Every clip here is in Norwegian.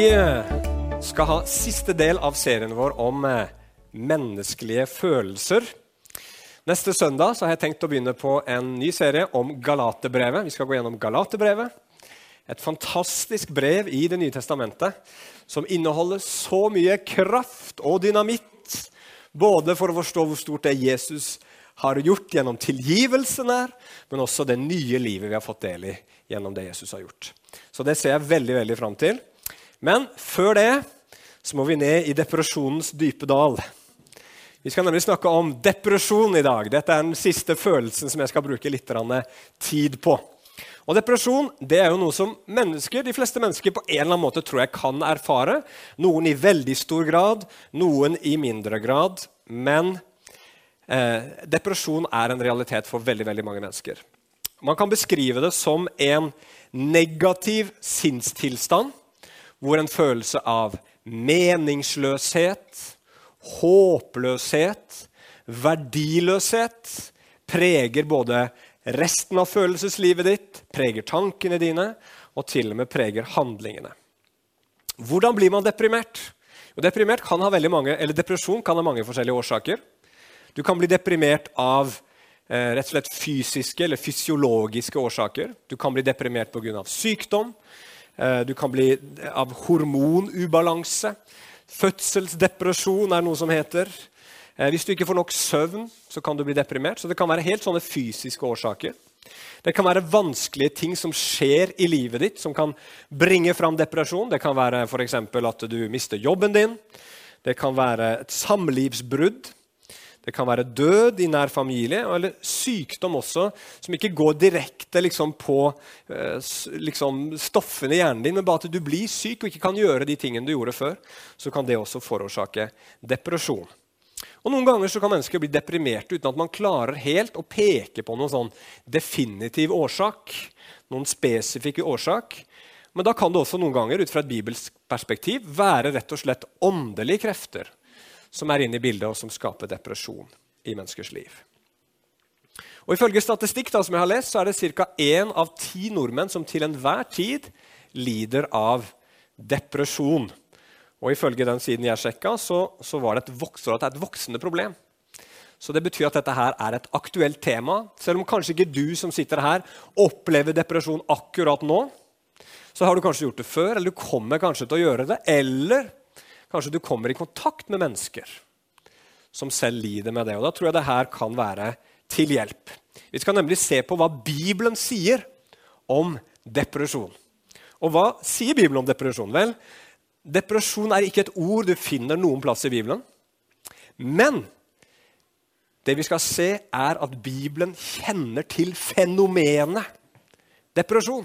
Vi eh, skal ha siste del av serien vår om eh, menneskelige følelser. Neste søndag har jeg tenkt å begynne på en ny serie om Galaterbrevet. Vi skal gå gjennom Galaterbrevet. Et fantastisk brev i Det nye testamentet som inneholder så mye kraft og dynamitt. Både for å forstå hvor stort det Jesus har gjort gjennom tilgivelsen her, men også det nye livet vi har fått del i gjennom det Jesus har gjort. Så det ser jeg veldig veldig fram til. Men før det så må vi ned i depresjonens dype dal. Vi skal nemlig snakke om depresjon i dag. Dette er den siste følelsen som jeg skal bruke litt tid på. Og Depresjon det er jo noe som mennesker, de fleste mennesker på en eller annen måte tror jeg kan erfare. Noen i veldig stor grad, noen i mindre grad. Men eh, depresjon er en realitet for veldig, veldig mange mennesker. Man kan beskrive det som en negativ sinnstilstand hvor en følelse av meningsløshet, håpløshet, verdiløshet preger både resten av følelseslivet ditt, preger tankene dine og til og med preger handlingene. Hvordan blir man deprimert? Deprimert kan ha mange, depresjon kan ha mange forskjellige årsaker. Du kan bli deprimert av eh, rett og slett fysiske eller fysiologiske årsaker. Du kan bli deprimert pga. sykdom. Eh, du kan bli av hormonubalanse. Fødselsdepresjon er noe som heter. Eh, hvis du ikke får nok søvn, så kan du bli deprimert. Så det kan være helt sånne fysiske årsaker. Det kan være vanskelige ting som skjer i livet ditt, som kan bringe fram depresjon. Det kan være f.eks. at du mister jobben din. Det kan være et samlivsbrudd. Det kan være død i nær familie, eller sykdom også, som ikke går direkte liksom, på eh, liksom, stoffene i hjernen din, men bare at du blir syk og ikke kan gjøre de tingene du gjorde før. Så kan det også forårsake depresjon. Og Noen ganger så kan mennesker bli deprimerte uten at man klarer helt å peke på noen sånn definitiv årsak. Noen spesifikke årsak. Men da kan det også noen ganger ut fra et bibelsk perspektiv være rett og slett åndelige krefter som er inne i bildet, og som skaper depresjon i menneskers liv. Og Ifølge statistikk da, som jeg har lest, så er det ca. én av ti nordmenn som til enhver tid lider av depresjon. Og Ifølge den siden jeg sjekka, så, så var det et, vokser, det et voksende problem. Så det betyr at dette her er et aktuelt tema. Selv om kanskje ikke du som sitter her, opplever depresjon akkurat nå, så har du kanskje gjort det før, eller du kommer kanskje til å gjøre det. Eller Kanskje du kommer i kontakt med mennesker som selv lider med det. Og Da tror jeg det her kan være til hjelp. Vi skal nemlig se på hva Bibelen sier om depresjon. Og hva sier Bibelen om depresjon? Vel, depresjon er ikke et ord du finner noen plass i Bibelen. Men det vi skal se, er at Bibelen kjenner til fenomenet depresjon.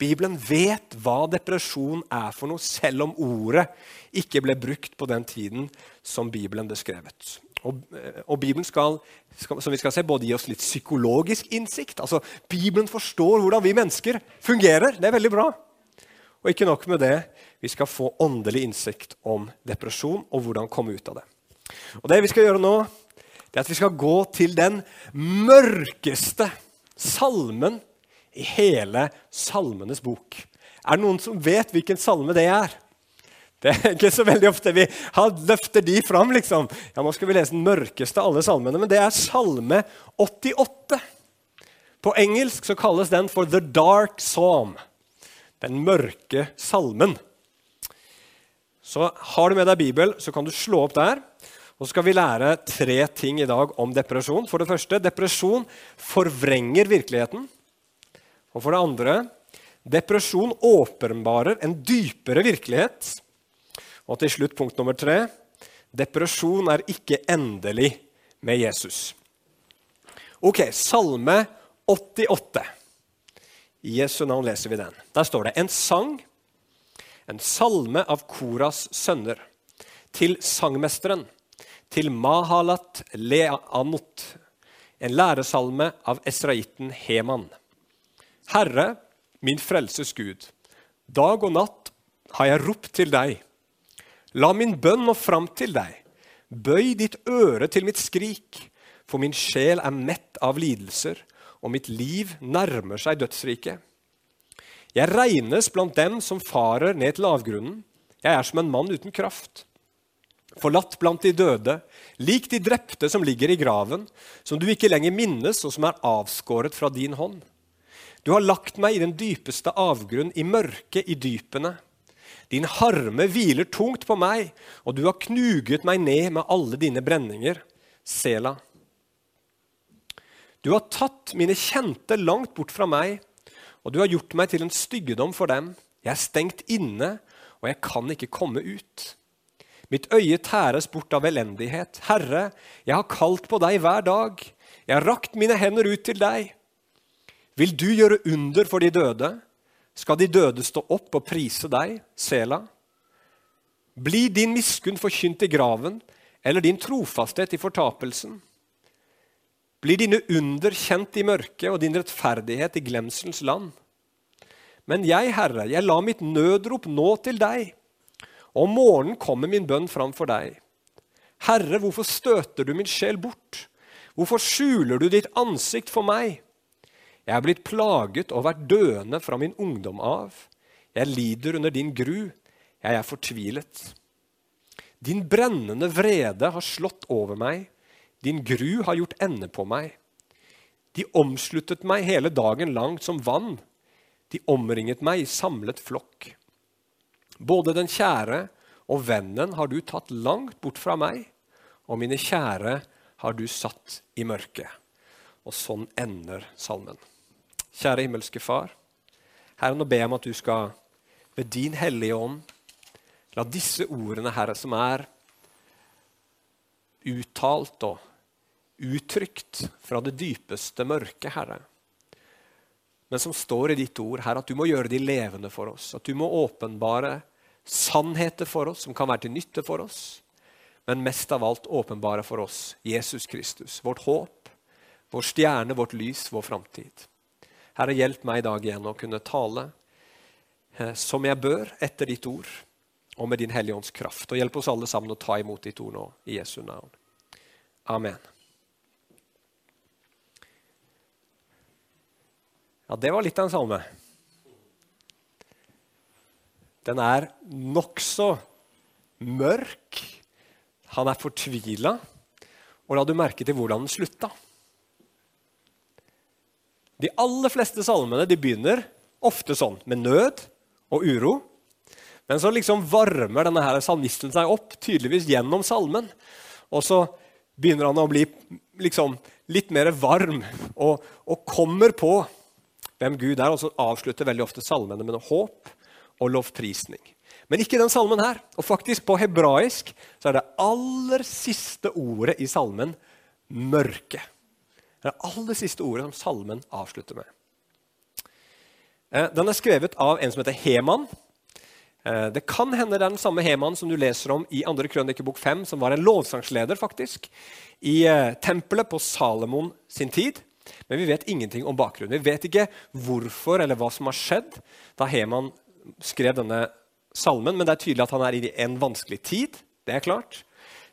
Bibelen vet hva depresjon er for noe, selv om ordet ikke ble brukt på den tiden som Bibelen ble skrevet. Og, eh, og Bibelen skal, skal, som vi skal se, både gi oss litt psykologisk innsikt. altså Bibelen forstår hvordan vi mennesker fungerer. Det er veldig bra. Og ikke nok med det, vi skal få åndelig innsikt om depresjon og hvordan komme ut av det. Og Det vi skal gjøre nå, det er at vi skal gå til den mørkeste salmen i hele Salmenes bok. Er det noen som vet hvilken salme det er? Det er ikke så veldig ofte vi løfter de fram. liksom. Ja, Nå skal vi lese den mørkeste av alle salmene, men det er salme 88. På engelsk så kalles den for The Dark Psalm. Den mørke salmen. Så Har du med deg Bibel, så kan du slå opp der. Og så skal vi lære tre ting i dag om depresjon. For det første, depresjon forvrenger virkeligheten. Og for det andre, depresjon åpenbarer en dypere virkelighet. Og til slutt punkt nummer tre depresjon er ikke endelig med Jesus. Ok, Salme 88. I Jesu navn leser vi den. Der står det en sang, en salme av Koras sønner, til sangmesteren, til Mahalat Leamot, en læresalme av esraiten Heman. Herre, min frelses Gud, dag og natt har jeg ropt til deg. La min bønn nå fram til deg. Bøy ditt øre til mitt skrik, for min sjel er mett av lidelser, og mitt liv nærmer seg dødsriket. Jeg regnes blant dem som farer ned til avgrunnen. Jeg er som en mann uten kraft. Forlatt blant de døde, lik de drepte som ligger i graven, som du ikke lenger minnes, og som er avskåret fra din hånd. Du har lagt meg i den dypeste avgrunn, i mørket i dypene. Din harme hviler tungt på meg, og du har knuget meg ned med alle dine brenninger. Sela. Du har tatt mine kjente langt bort fra meg, og du har gjort meg til en styggedom for dem. Jeg er stengt inne, og jeg kan ikke komme ut. Mitt øye tæres bort av elendighet. Herre, jeg har kalt på deg hver dag. Jeg har rakt mine hender ut til deg. Vil du gjøre under for de døde? Skal de døde stå opp og prise deg, Sela? Blir din miskunn forkynt i graven, eller din trofasthet i fortapelsen? blir dine under kjent i mørket og din rettferdighet i glemselens land. Men jeg, Herre, jeg la mitt nødrop nå til deg. Om morgenen kommer min bønn fram for deg. Herre, hvorfor støter du min sjel bort? Hvorfor skjuler du ditt ansikt for meg? Jeg er blitt plaget og vært døende fra min ungdom av. Jeg lider under din gru. Jeg er fortvilet. Din brennende vrede har slått over meg. Din gru har gjort ende på meg. De omsluttet meg hele dagen langt som vann. De omringet meg i samlet flokk. Både den kjære og vennen har du tatt langt bort fra meg, og mine kjære har du satt i mørket. Og sånn ender salmen. Kjære himmelske Far. Herre, nå ber jeg om at du skal ved din hellige ånd la disse ordene, Herre, som er uttalt og uttrykt fra det dypeste mørke, Herre. Men som står i ditt ord, Herre, at du må gjøre de levende for oss. At du må åpenbare sannheter for oss som kan være til nytte for oss. Men mest av alt åpenbare for oss Jesus Kristus, vårt håp, vår stjerne, vårt lys, vår framtid. Herre, hjelp meg i dag igjen å kunne tale eh, som jeg bør etter ditt ord og med din Hellige Ånds kraft. Og hjelp oss alle sammen å ta imot ditt ord nå i Jesu navn. Amen. Ja, det var litt av en salme. Den er nokså mørk. Han er fortvila. Og la du merke til hvordan den slutta. De aller fleste salmene de begynner ofte sånn, med nød og uro. Men så liksom varmer denne her salmisten seg opp tydeligvis gjennom salmen. Og så begynner han å bli liksom litt mer varm og, og kommer på hvem Gud er, og så avslutter veldig ofte salmene med håp og lovprisning. Men ikke den salmen her. Og faktisk på hebraisk så er det aller siste ordet i salmen mørke. Det er det aller siste ordet som salmen avslutter med. Eh, den er skrevet av en som heter Heman. Eh, det kan hende det er den samme Heman som du leser om i 2. krønikebok 5, som var en lovsangsleder faktisk, i eh, tempelet på Salomon sin tid. Men vi vet ingenting om bakgrunnen. Vi vet ikke hvorfor eller hva som har skjedd da Heman skrev denne salmen, men det er tydelig at han er i en vanskelig tid. Det er klart.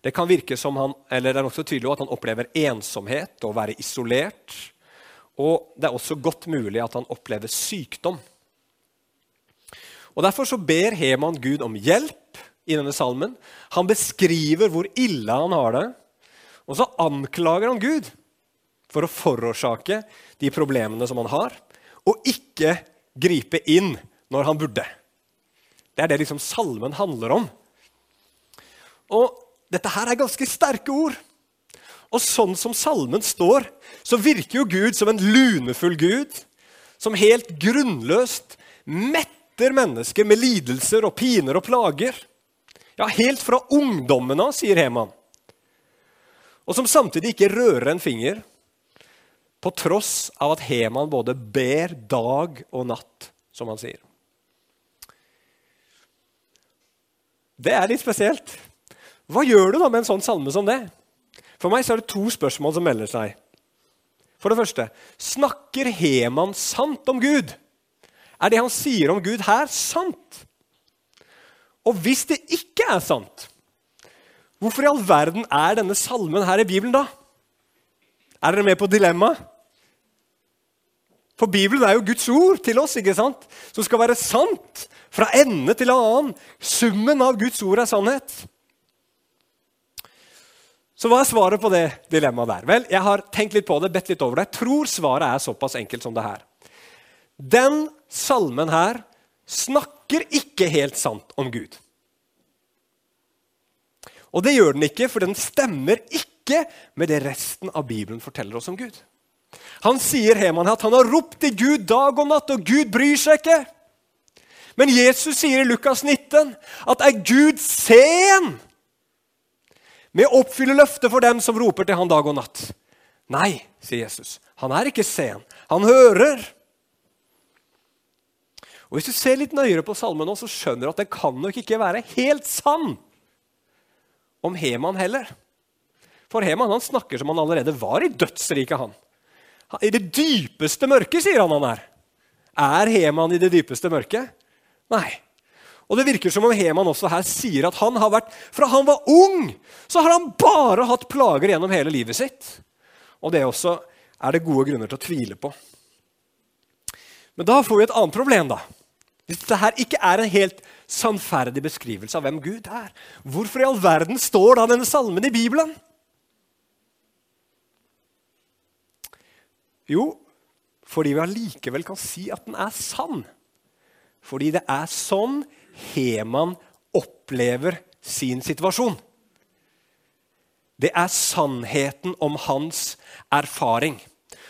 Det kan virke som han, eller det er også tydelig at han opplever ensomhet og være isolert. Og det er også godt mulig at han opplever sykdom. Og Derfor så ber Heman Gud om hjelp i denne salmen. Han beskriver hvor ille han har det, og så anklager han Gud for å forårsake de problemene som han har, og ikke gripe inn når han burde. Det er det liksom salmen handler om. Og dette her er ganske sterke ord. Og sånn som salmen står, så virker jo Gud som en lunefull Gud, som helt grunnløst metter mennesker med lidelser og piner og plager. Ja, helt fra ungdommen av, sier Heman. Og som samtidig ikke rører en finger på tross av at Heman både ber dag og natt, som han sier. Det er litt spesielt. Hva gjør du da med en sånn salme som det? For meg så er det to spørsmål som melder seg. For det første snakker Heman sant om Gud? Er det han sier om Gud her, sant? Og hvis det ikke er sant, hvorfor i all verden er denne salmen her i Bibelen da? Er dere med på dilemmaet? For Bibelen er jo Guds ord til oss, ikke sant? som skal være sant fra ende til annen. Summen av Guds ord er sannhet. Så hva er svaret på det dilemmaet der? Vel, Jeg har tenkt litt på det, bedt litt over det. Jeg tror svaret er såpass enkelt som det her. Den salmen her snakker ikke helt sant om Gud. Og det gjør den ikke, for den stemmer ikke med det resten av Bibelen forteller oss om Gud. Han sier Heman at han har ropt til Gud dag og natt, og Gud bryr seg ikke. Men Jesus sier i Lukas 19 at er Gud sen med å oppfylle løftet for dem som roper til han dag og natt? Nei, sier Jesus. Han er ikke sen. Han hører. Og Hvis du ser litt nøyere på salmen, nå, så skjønner du at den kan nok ikke være helt sann om Heman heller. For Heman han snakker som han allerede var i dødsriket. han. I det dypeste mørket, sier han han er. Er Heman i det dypeste mørket? Nei. Og Det virker som om Heman også her sier at han har vært, fra han var ung, så har han bare hatt plager gjennom hele livet sitt. Og det også er det gode grunner til å tvile på. Men da får vi et annet problem. da. Hvis dette ikke er en helt sannferdig beskrivelse av hvem Gud er, hvorfor i all verden står da denne salmen i Bibelen? Jo, fordi vi allikevel kan si at den er sann. Fordi det er sånn Heman opplever sin situasjon. Det er sannheten om hans erfaring.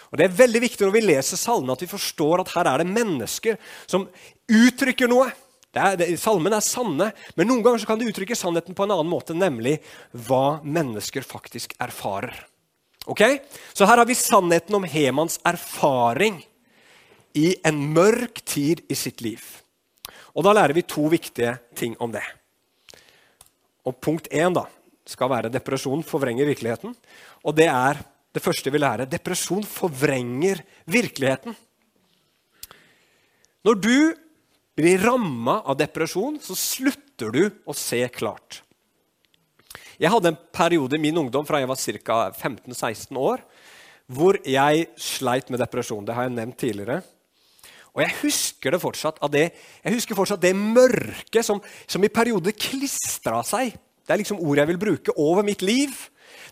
Og Det er veldig viktig når vi leser salmen at vi forstår at her er det mennesker som uttrykker noe. Det er, det, salmen er sanne, men noen ganger kan de uttrykke sannheten på en annen måte, nemlig hva mennesker faktisk erfarer. Ok? Så her har vi sannheten om Hemans erfaring i en mørk tid i sitt liv. Og Da lærer vi to viktige ting om det. Og Punkt én da, skal være depresjon forvrenger virkeligheten. Og det er det første vi lærer. Depresjon forvrenger virkeligheten. Når du blir ramma av depresjon, så slutter du å se klart. Jeg hadde en periode i min ungdom fra jeg var ca. 15-16 år, hvor jeg sleit med depresjon. Det har jeg nevnt tidligere. Og jeg husker det fortsatt det, jeg husker fortsatt det mørket som, som i perioder klistra seg det er liksom ordet jeg vil bruke over mitt liv.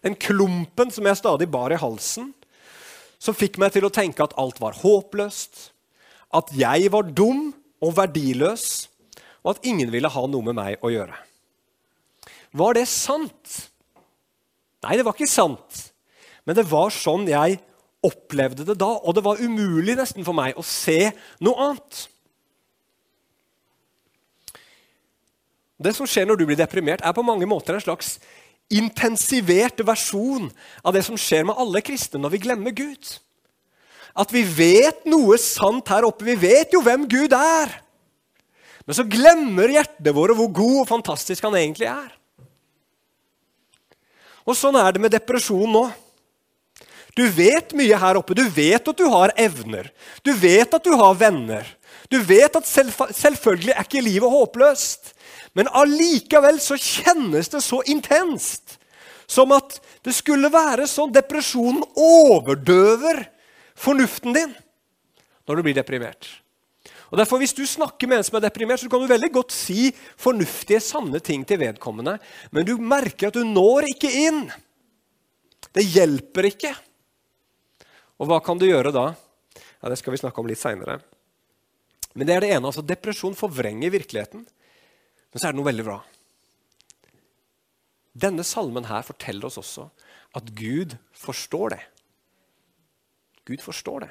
Den klumpen som jeg stadig bar i halsen, som fikk meg til å tenke at alt var håpløst, at jeg var dum og verdiløs, og at ingen ville ha noe med meg å gjøre. Var det sant? Nei, det var ikke sant. Men det var sånn jeg opplevde det da, og det var umulig nesten for meg å se noe annet. Det som skjer når du blir deprimert, er på mange måter en slags intensivert versjon av det som skjer med alle kristne når vi glemmer Gud. At vi vet noe sant her oppe. Vi vet jo hvem Gud er. Men så glemmer hjertet våre hvor god og fantastisk han egentlig er. Og sånn er det med depresjon nå. Du vet mye her oppe. Du vet at du har evner. Du vet at du har venner. Du vet at selv, selvfølgelig er ikke livet håpløst. Men allikevel så kjennes det så intenst. Som at det skulle være sånn depresjonen overdøver fornuften din når du blir deprimert. Og derfor Hvis du snakker med en som er deprimert, så kan du veldig godt si fornuftige, sanne ting til vedkommende, men du merker at du når ikke inn. Det hjelper ikke. Og hva kan du gjøre da? Ja, Det skal vi snakke om litt seinere. Men det er det ene. altså Depresjon forvrenger virkeligheten. Men så er det noe veldig bra. Denne salmen her forteller oss også at Gud forstår det. Gud forstår det.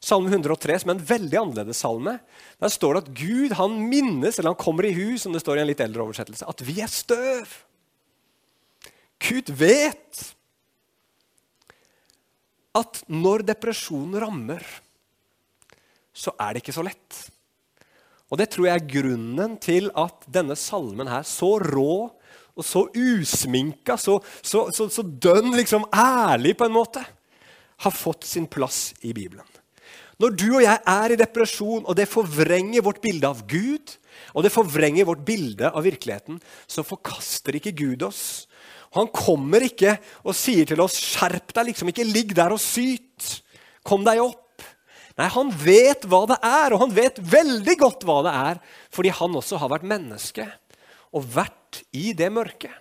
Salme 103, som er en veldig annerledes salme, der står det at Gud han minnes, eller han kommer i hus, som det står i en litt eldre oversettelse, at vi er støv. Gud vet at når depresjonen rammer, så er det ikke så lett. Og det tror jeg er grunnen til at denne salmen her, så rå og så usminka, så, så, så, så dønn liksom ærlig på en måte, har fått sin plass i Bibelen. Når du og jeg er i depresjon, og det forvrenger vårt bilde av Gud, og det forvrenger vårt bilde av virkeligheten, så forkaster ikke Gud oss. Han kommer ikke og sier til oss 'skjerp deg', liksom ikke ligg der og syt. Kom deg opp. Nei, han vet hva det er, og han vet veldig godt hva det er, fordi han også har vært menneske og vært i det mørket.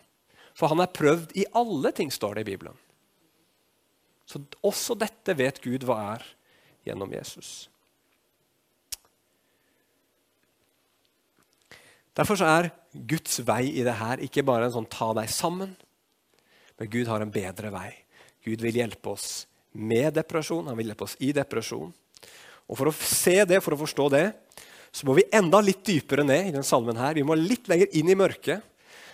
For han er prøvd i alle ting, står det i Bibelen. Så også dette vet Gud hva er gjennom Jesus. Derfor er Guds vei i det her ikke bare en sånn ta deg sammen, men Gud har en bedre vei. Gud vil hjelpe oss med depresjon, han vil hjelpe oss i depresjon. Og For å se det, for å forstå det, så må vi enda litt dypere ned i denne salmen. her. Vi må litt lenger inn i mørket.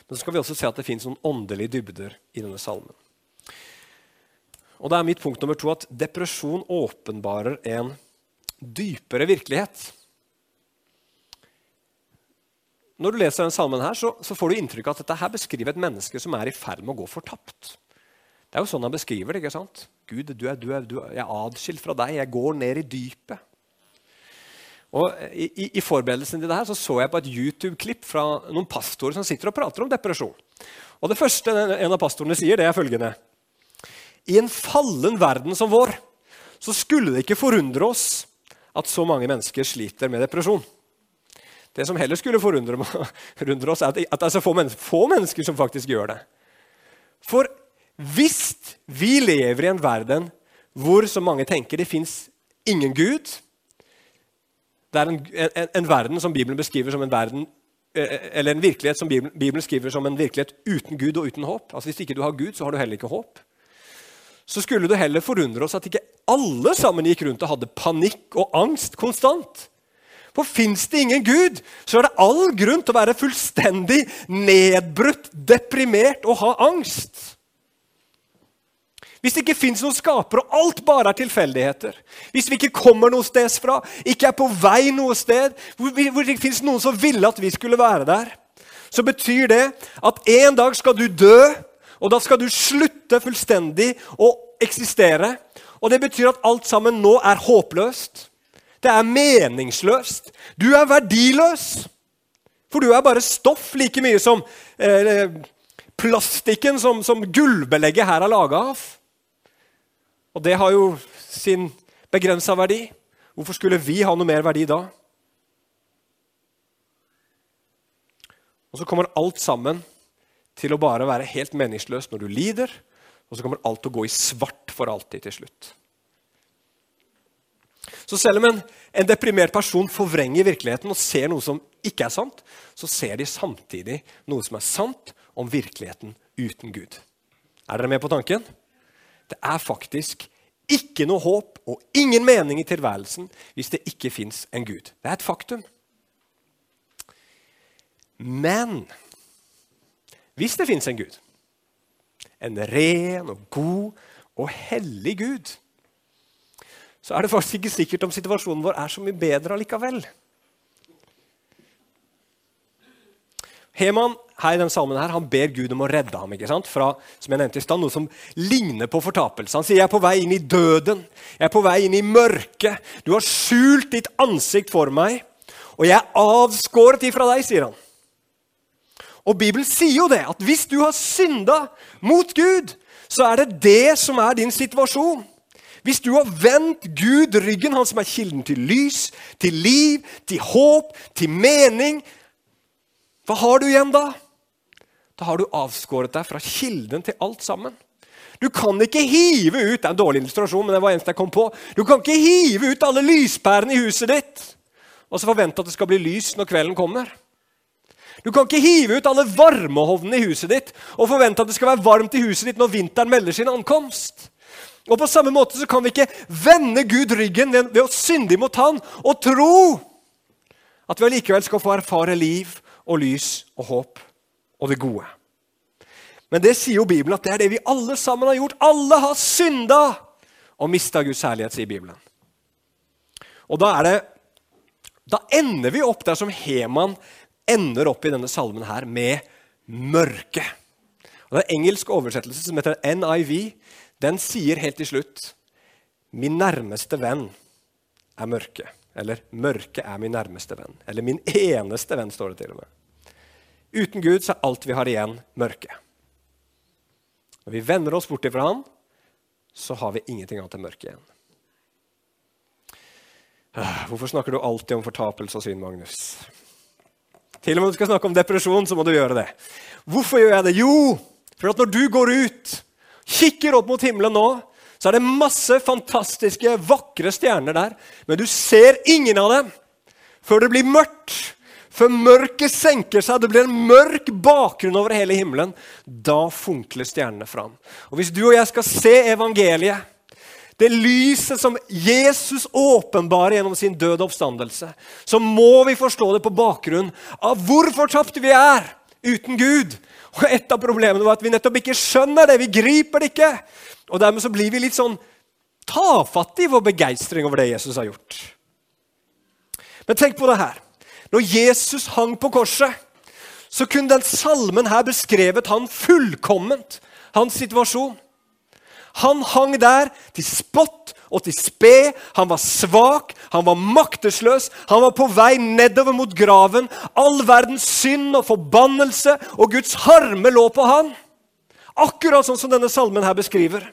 Men så skal vi også se at det fins noen åndelige dybder i denne salmen. Og da er mitt punkt nummer to at depresjon åpenbarer en dypere virkelighet. Når du leser denne salmen, her, så, så får du inntrykk av at dette her beskriver et menneske som er i ferd med å gå fortapt. Det er jo sånn han beskriver det. ikke sant? Gud, du er, du er, du er, jeg er adskilt fra deg. Jeg går ned i dypet. Og I, i, forberedelsen til det her så, så jeg på et YouTube-klipp fra noen pastorer som sitter og prater om depresjon. Og Det første en av pastorene sier, det er følgende i en fallen verden som vår så skulle det ikke forundre oss at så mange mennesker sliter med depresjon. Det som heller skulle forundre oss, er at det er så få mennesker, få mennesker som faktisk gjør det. For hvis vi lever i en verden hvor så mange tenker det fins ingen Gud Det er en, en, en, verden som Bibelen beskriver som en verden eh, eller en virkelighet som Bibelen, Bibelen skriver som en virkelighet uten Gud og uten håp. Altså Hvis ikke du har Gud, så har du heller ikke håp så skulle det heller forundre oss at ikke alle sammen gikk rundt og hadde panikk og angst konstant. For fins det ingen Gud, så er det all grunn til å være fullstendig nedbrutt, deprimert og ha angst. Hvis det ikke fins noen skaper, og alt bare er tilfeldigheter, hvis vi ikke kommer noe sted fra, ikke er på vei noe sted, hvor, det ikke fins noen som ville at vi skulle være der, så betyr det at en dag skal du dø, og da skal du slutte fullstendig å eksistere. Og det betyr at alt sammen nå er håpløst. Det er meningsløst. Du er verdiløs. For du er bare stoff like mye som eh, plastikken som, som gulvbelegget her er laga av. Og det har jo sin begrensa verdi. Hvorfor skulle vi ha noe mer verdi da? Og så kommer alt sammen til å bare være helt meningsløst når du lider, og så kommer alt til å gå i svart for alltid til slutt. Så selv om en, en deprimert person forvrenger virkeligheten og ser noe som ikke er sant, så ser de samtidig noe som er sant om virkeligheten uten Gud. Er dere med på tanken? Det er faktisk ikke noe håp og ingen mening i tilværelsen hvis det ikke fins en Gud. Det er et faktum. Men hvis det fins en Gud, en ren og god og hellig Gud, så er det faktisk ikke sikkert om situasjonen vår er så mye bedre allikevel. Heman her i denne salmen her, han ber Gud om å redde ham ikke sant? fra som jeg nevnte i stand, noe som ligner på fortapelse. Han sier jeg er på vei inn i døden, jeg er på vei inn i mørket. Du har skjult ditt ansikt for meg, og jeg er avskåret ifra deg, sier han. Og Bibelen sier jo det, at hvis du har synda mot Gud, så er det det som er din situasjon. Hvis du har vendt Gud ryggen, han som er kilden til lys, til liv, til håp, til mening Hva har du igjen da? Da har du avskåret deg fra kilden til alt sammen. Du kan ikke hive ut det er en dårlig illustrasjon, men det var eneste jeg kom på, du kan ikke hive ut alle lyspærene i huset ditt og så forvente at det skal bli lys når kvelden kommer. Du kan ikke hive ut alle varmehovnene i huset ditt og forvente at det skal være varmt i huset ditt når vinteren melder sin ankomst. Og På samme måte så kan vi ikke vende Gud ryggen ved, ved å synde mot Han og tro at vi allikevel skal få erfare liv og lys og håp og det gode. Men det sier jo Bibelen at det er det vi alle sammen har gjort. Alle har synda og mista Guds herlighet, sier Bibelen. Og da, er det, da ender vi opp der som Heman ender opp i denne salmen her med mørke. Og Det er en engelsk oversettelse som heter NIV, den sier helt til slutt Min nærmeste venn er mørke. Eller mørke er min nærmeste venn. Eller min eneste venn, står det til og med. Uten Gud så er alt vi har igjen, mørke. Når vi vender oss bort ifra Han, så har vi ingenting annet enn mørke igjen. Hvorfor snakker du alltid om fortapelse og synd, Magnus? Til og med om du skal snakke om depresjon, så må du gjøre det. Hvorfor gjør jeg det? Jo, for at når du går ut, kikker opp mot himmelen nå, så er det masse fantastiske, vakre stjerner der. Men du ser ingen av dem før det blir mørkt. Før mørket senker seg, det blir en mørk bakgrunn over hele himmelen. Da funkler stjernene fram. Og Hvis du og jeg skal se evangeliet, det lyset som Jesus åpenbarer gjennom sin døde oppstandelse, så må vi forstå det på bakgrunn av hvor fortapte vi er uten Gud. Og Et av problemene var at vi nettopp ikke skjønner det. Vi griper det ikke. Og Dermed så blir vi litt sånn tafatte i vår begeistring over det Jesus har gjort. Men tenk på det her. Når Jesus hang på korset, så kunne den salmen her beskrevet han fullkomment, hans situasjon. Han hang der til spott og til spe. Han var svak, han var maktesløs, han var på vei nedover mot graven. All verdens synd og forbannelse og Guds harme lå på han. Akkurat sånn som denne salmen her beskriver.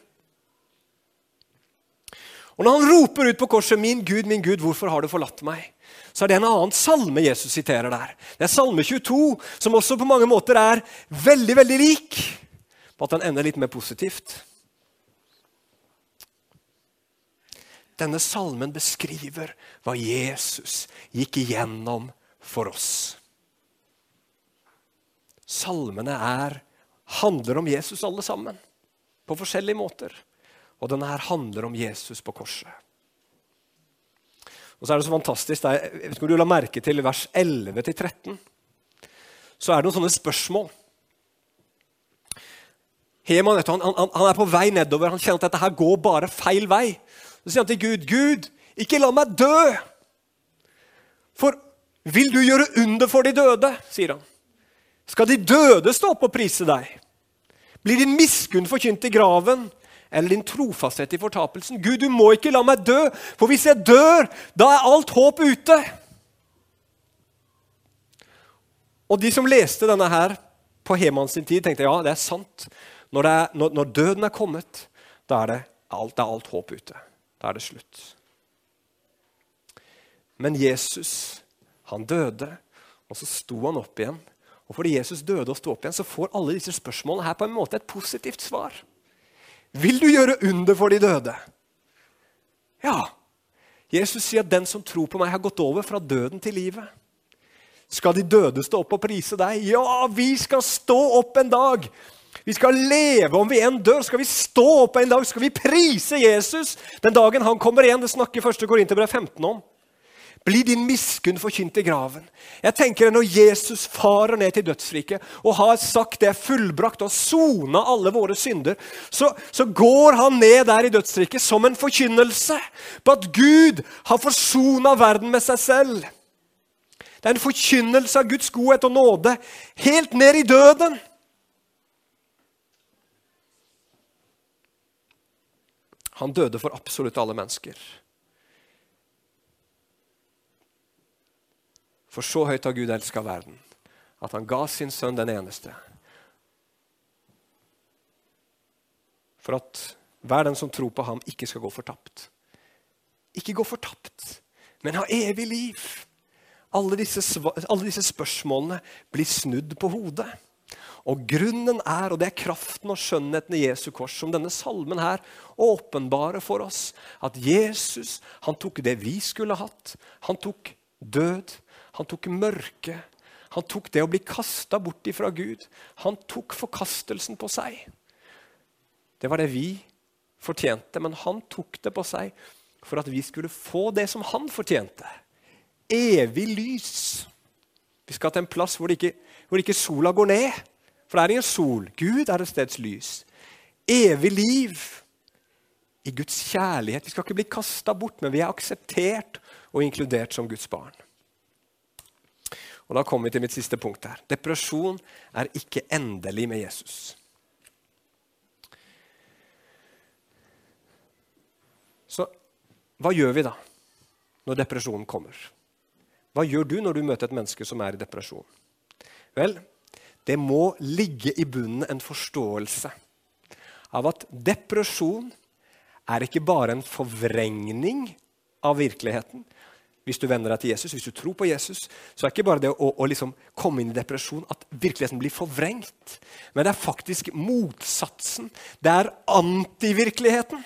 Og Når han roper ut på korset 'Min Gud, min Gud, hvorfor har du forlatt meg?' så er det en annen salme Jesus siterer der. Det er Salme 22, som også på mange måter er veldig veldig lik, på at den ender litt mer positivt. Denne salmen beskriver hva Jesus gikk igjennom for oss. Salmene er, handler om Jesus alle sammen, på forskjellige måter. Og denne her handler om Jesus på korset. Og så er det så fantastisk, jeg vet ikke om du la merke til vers 11-13. Så er det noen sånne spørsmål. Heman han, han, han, er på vei nedover. Han kjenner at dette her går bare feil vei. Så sier han til Gud, 'Gud, ikke la meg dø.' For vil du gjøre under for de døde? sier han. Skal de døde stå opp og prise deg? Blir din miskunn forkynt i graven, eller din trofasthet i fortapelsen? Gud, du må ikke la meg dø, for hvis jeg dør, da er alt håp ute. Og de som leste denne her på Heman sin tid, tenkte ja, det er sant. Når, det er, når, når døden er kommet, da er det alt, det er alt håp ute. Da er det slutt. Men Jesus, han døde, og så sto han opp igjen. Og fordi Jesus døde og sto opp igjen, så får alle disse spørsmålene her på en måte et positivt svar. Vil du gjøre under for de døde? Ja. Jesus sier at den som tror på meg, har gått over fra døden til livet. Skal de døde stå opp og prise deg? Ja, vi skal stå opp en dag vi skal leve om vi enn dør. Skal vi stå opp en dag? Skal vi prise Jesus den dagen han kommer igjen? Det snakker 1. Korinterbrev 15 om. Blir din miskunn forkynt i graven? Jeg tenker Når Jesus farer ned til dødsriket og har sagt det fullbrakt og sona alle våre synder, så, så går han ned der i dødsriket som en forkynnelse på at Gud har forsona verden med seg selv. Det er en forkynnelse av Guds godhet og nåde helt ned i døden. Han døde for absolutt alle mennesker. For så høyt har Gud elska verden, at han ga sin sønn den eneste. For at hver den som tror på ham, ikke skal gå fortapt. Ikke gå fortapt, men ha evig liv. Alle disse, alle disse spørsmålene blir snudd på hodet. Og grunnen er, og det er kraften og skjønnheten i Jesu kors, som denne salmen her åpenbarer for oss, at Jesus han tok det vi skulle hatt. Han tok død, han tok mørke, han tok det å bli kasta bort ifra Gud. Han tok forkastelsen på seg. Det var det vi fortjente, men han tok det på seg for at vi skulle få det som han fortjente. Evig lys. Vi skal til en plass hvor, ikke, hvor ikke sola går ned. For det er ingen sol. Gud er et steds lys. Evig liv i Guds kjærlighet. Vi skal ikke bli kasta bort, men vi er akseptert og inkludert som Guds barn. Og Da kommer vi til mitt siste punkt her. Depresjon er ikke endelig med Jesus. Så hva gjør vi da når depresjonen kommer? Hva gjør du når du møter et menneske som er i depresjon? Vel, det må ligge i bunnen en forståelse av at depresjon er ikke bare en forvrengning av virkeligheten. hvis du venner deg til Jesus, hvis du tror på Jesus, så er ikke bare det å, å liksom komme inn i depresjon at virkeligheten blir forvrengt. Men det er faktisk motsatsen. Det er antivirkeligheten.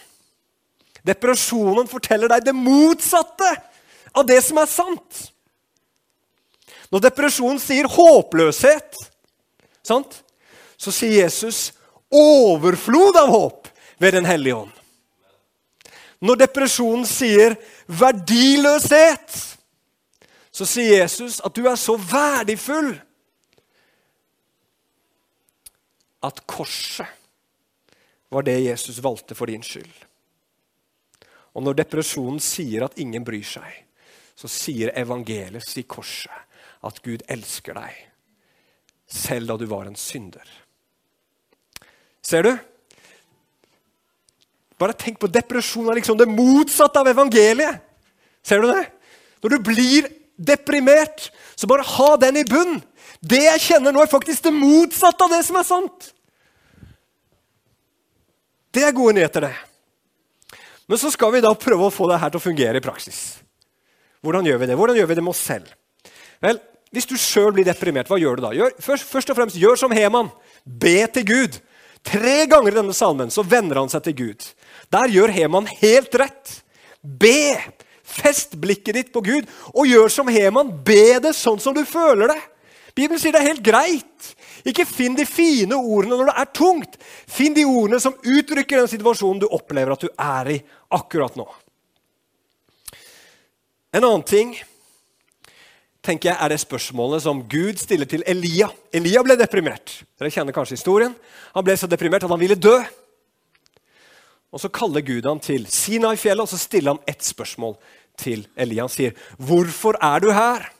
Depresjonen forteller deg det motsatte av det som er sant. Når depresjonen sier håpløshet, sant? så sier Jesus overflod av håp ved Den hellige ånd. Når depresjonen sier verdiløshet, så sier Jesus at du er så verdifull at korset var det Jesus valgte for din skyld. Og når depresjonen sier at ingen bryr seg, så sier evangeliet, sier korset, at Gud elsker deg, selv da du var en synder. Ser du? Bare tenk på depresjon er liksom det motsatte av evangeliet. Ser du det? Når du blir deprimert, så bare ha den i bunn. Det jeg kjenner nå, er faktisk det motsatte av det som er sant. Det er gode nyheter, det. Men så skal vi da prøve å få det her til å fungere i praksis. Hvordan gjør vi det? Hvordan gjør vi det med oss selv? Vel, Hvis du sjøl blir deprimert, hva gjør du da? Gjør, først, først, og fremst, gjør som Heman. Be til Gud. Tre ganger i denne salmen så vender han seg til Gud. Der gjør Heman helt rett. Be! Fest blikket ditt på Gud, og gjør som Heman. Be det sånn som du føler det. Bibelen sier det er helt greit. Ikke finn de fine ordene når det er tungt. Finn de ordene som uttrykker den situasjonen du opplever at du er i akkurat nå. En annen ting tenker jeg er det spørsmålet som Gud stiller til Elia. Elia ble deprimert. Dere kjenner kanskje historien. Han ble så deprimert at han ville dø. Og Så kaller Gud han til Sinai-fjellet og så stiller han ett spørsmål til Elia. Han sier, 'Hvorfor er du her?'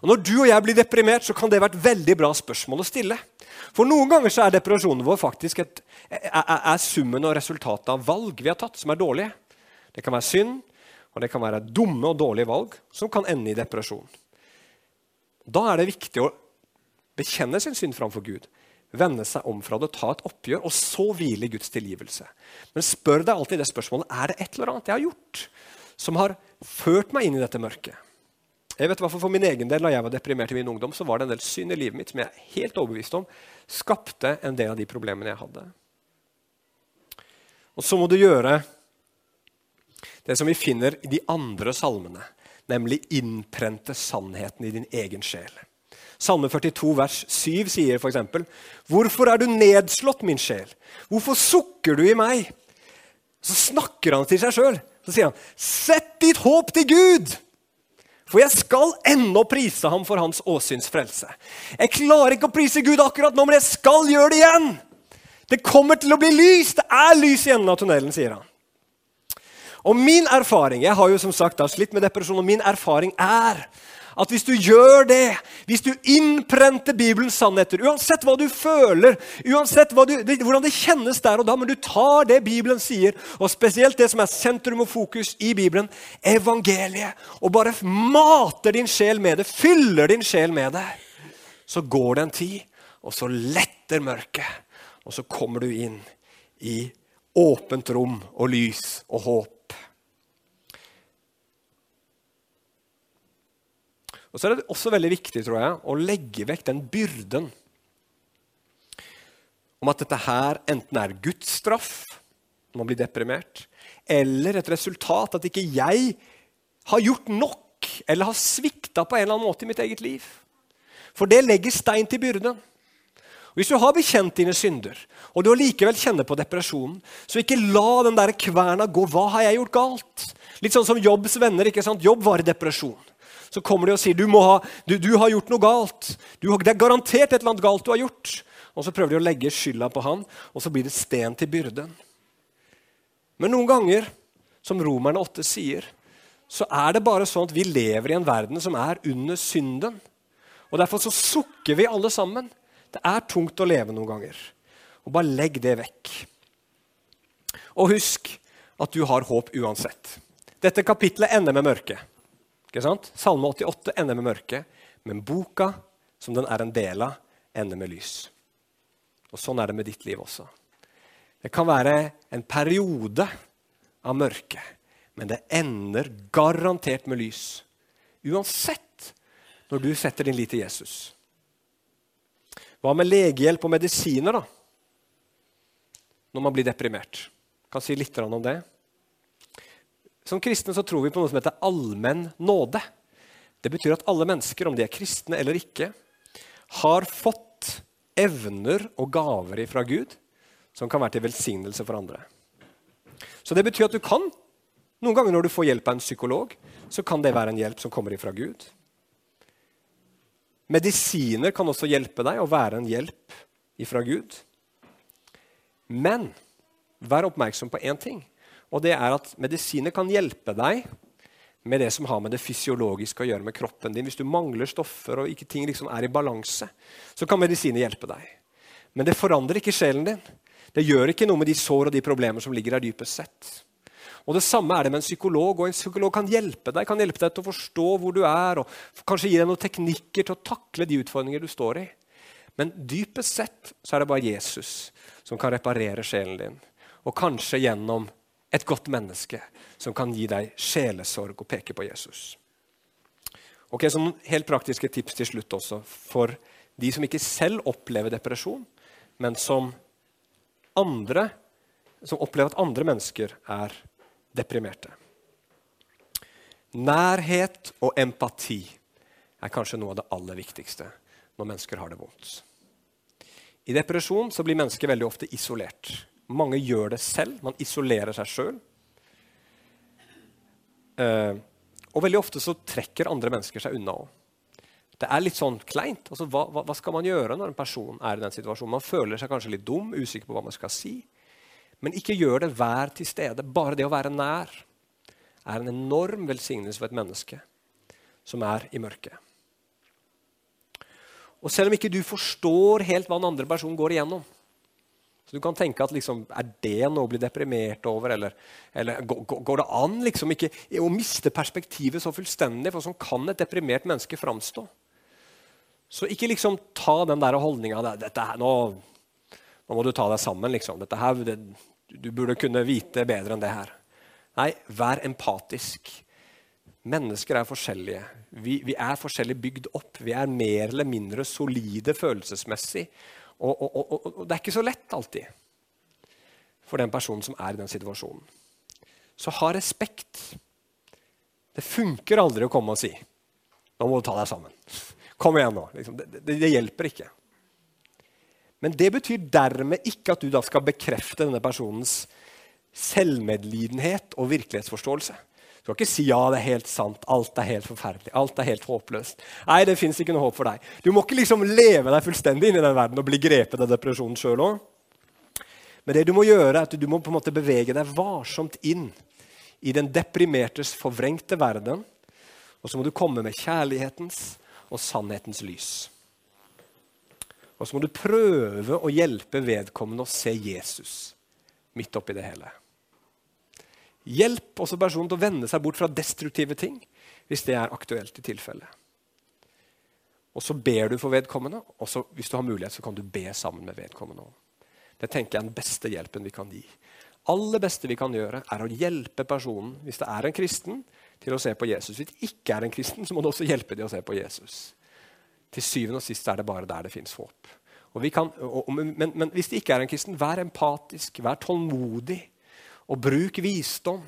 Og Når du og jeg blir deprimert, så kan det være et veldig bra spørsmål å stille. For noen ganger så er depresjonen vår faktisk et, er, er summen og resultatet av valg vi har tatt, som er dårlige. Det kan være synd, og det kan være dumme og dårlige valg som kan ende i depresjon. Da er det viktig å bekjenne sin synd framfor Gud. Vende seg om fra det, ta et oppgjør, og så hvile i Guds tilgivelse. Men spør deg alltid det spørsmålet er det et eller annet jeg har gjort som har ført meg inn i dette mørket. Jeg vet For min egen del, Da jeg var deprimert i min ungdom, så var det en del synd i livet mitt som jeg er helt overbevist om skapte en del av de problemene jeg hadde. Og så må du gjøre det som vi finner i de andre salmene, nemlig innprente sannheten i din egen sjel. Salme 42, vers 7 sier f.eks.: Hvorfor er du nedslått, min sjel? Hvorfor sukker du i meg? Så snakker han til seg sjøl. Så sier han, Sett ditt håp til Gud! For jeg skal ennå prise ham for hans åsyns frelse. Jeg klarer ikke å prise Gud akkurat nå, men jeg skal gjøre det igjen! Det kommer til å bli lys! Det er lys i enden av tunnelen, sier han. Og min erfaring jeg har jo som sagt slitt med depresjon, og min erfaring er at hvis du gjør det, hvis du innprenter Bibelens sannheter, uansett hva du føler, uansett du, hvordan det kjennes der og da, men du tar det Bibelen sier, og spesielt det som er sentrum og fokus i Bibelen, evangeliet, og bare mater din sjel med det, fyller din sjel med det, så går det en tid, og så letter mørket, og så kommer du inn i åpent rom og lys og håp. Og så er det også veldig viktig tror jeg, å legge vekk den byrden om at dette her enten er Guds straff når man blir deprimert, eller et resultat at ikke jeg har gjort nok eller har svikta på en eller annen måte i mitt eget liv. For det legger stein til byrden. Hvis du har bekjent dine synder, og du likevel kjenner på depresjonen, så ikke la den der kverna gå. Hva har jeg gjort galt? Litt sånn som Jobbs venner. ikke sant? Jobb var i depresjon så kommer de og sier du, ha, du, du har gjort noe galt. Du, det er garantert et eller annet galt du har gjort. Og Så prøver de å legge skylda på han, og så blir det sten til byrden. Men noen ganger, som Romerne 8 sier, så er det bare sånn at vi lever i en verden som er under synden. Og Derfor så sukker vi alle sammen. Det er tungt å leve noen ganger. Og bare legg det vekk. Og husk at du har håp uansett. Dette kapitlet ender med mørke. Ikke sant? Salme 88 ender med mørke, men boka, som den er en del av, ender med lys. Og Sånn er det med ditt liv også. Det kan være en periode av mørke, men det ender garantert med lys. Uansett når du setter din lit til Jesus. Hva med legehjelp og medisiner, da? Når man blir deprimert. Jeg kan si litt om det. Som kristne så tror vi på noe som heter allmenn nåde. Det betyr at alle mennesker, om de er kristne eller ikke, har fått evner og gaver fra Gud som kan være til velsignelse for andre. Så det betyr at du kan, noen ganger når du får hjelp av en psykolog, så kan det være en hjelp som kommer ifra Gud. Medisiner kan også hjelpe deg og være en hjelp ifra Gud. Men vær oppmerksom på én ting, og det er at medisiner kan hjelpe deg med det som har med det fysiologiske å gjøre med kroppen din. Hvis du mangler stoffer og ikke ting liksom er i balanse, så kan medisiner hjelpe deg. Men det forandrer ikke sjelen din. Det gjør ikke noe med de sår og de problemer som ligger der dypest sett. Og Det samme er det med en psykolog. og En psykolog kan hjelpe deg kan hjelpe deg til å forstå hvor du er, og kanskje gi deg noen teknikker til å takle de utfordringer du står i. Men dypest sett så er det bare Jesus som kan reparere sjelen din. Og kanskje gjennom et godt menneske som kan gi deg sjelesorg og peke på Jesus. Ok, Noen helt praktiske tips til slutt også for de som ikke selv opplever depresjon, men som, andre, som opplever at andre mennesker er deprimerte. Nærhet og empati er kanskje noe av det aller viktigste når mennesker har det vondt. I depresjon så blir mennesker veldig ofte isolert. Mange gjør det selv. Man isolerer seg sjøl. Uh, og veldig ofte så trekker andre mennesker seg unna òg. Det er litt sånn kleint. Altså, hva, hva, skal man gjøre når en person er i den situasjonen? Man føler seg kanskje litt dum, usikker på hva man skal si. Men ikke gjør det vær til stede. Bare det å være nær er en enorm velsignelse for et menneske som er i mørket. Og selv om ikke du forstår helt hva den andre personen går igjennom, så Du kan tenke at liksom, er det noe å bli deprimert over? Eller, eller går det an liksom ikke, å miste perspektivet så fullstendig? For sånn kan et deprimert menneske framstå. Så ikke liksom ta den der holdninga nå, nå, må du ta deg sammen. liksom. Her, det, du burde kunne vite bedre enn det her. Nei, vær empatisk. Mennesker er forskjellige. Vi, vi, er forskjellig bygd opp. Vi er mer eller mindre solide følelsesmessig og, og, og, og, det er ikke så lett alltid for den personen som er i den situasjonen. Så ha respekt. Det funker aldri å komme og si 'Nå må du ta deg sammen'. Kom igjen nå. Liksom, det, det, det, hjelper ikke. Men det betyr dermed ikke at du da skal bekrefte denne personens selvmedlidenhet og virkelighetsforståelse. Du skal ikke si ja, det er helt sant, alt er helt forferdelig, alt er helt håpløst. Nei, det fins ikke noe håp for deg. Du må ikke liksom leve deg fullstendig inn i den verden og bli grepet av depresjonen sjøl òg. Men det du må gjøre, er at du må på en måte bevege deg varsomt inn i den deprimertes forvrengte verden. Og så må du komme med kjærlighetens og sannhetens lys. Og så må du prøve å hjelpe vedkommende å se Jesus midt oppi det hele. Hjelp også personen til å vende seg bort fra destruktive ting hvis det er aktuelt i tilfelle. Og så ber du for vedkommende, og så, hvis du har mulighet, så kan du be sammen med vedkommende. Det tenker jeg er den beste hjelpen vi kan gi. aller beste vi kan gjøre, er å hjelpe personen, hvis det er en kristen, til å se på Jesus. Hvis det ikke er en kristen, så må du også hjelpe dem å se på Jesus. Til syvende og sist er det bare der det fins håp. Kan, og, men, men hvis det ikke er en kristen, vær empatisk, vær tålmodig. Og bruk visdom,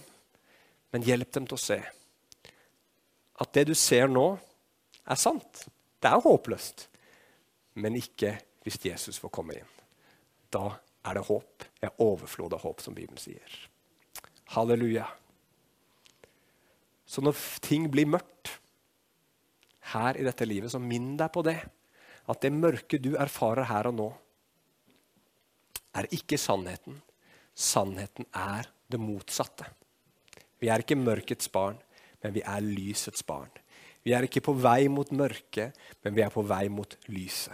men hjelp dem til å se at det du ser nå, er sant. Det er håpløst. Men ikke hvis Jesus får komme inn. Da er det håp. Jeg overflod av håp, som Bibelen sier. Halleluja. Så når ting blir mørkt her i dette livet, så minn deg på det. At det mørke du erfarer her og nå, er ikke sannheten, Sannheten er det motsatte. Vi er ikke mørkets barn, men vi er lysets barn. Vi er ikke på vei mot mørket, men vi er på vei mot lyset.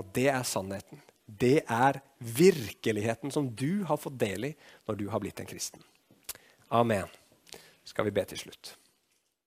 Og det er sannheten. Det er virkeligheten som du har fått del i når du har blitt en kristen. Amen. Skal vi be til slutt.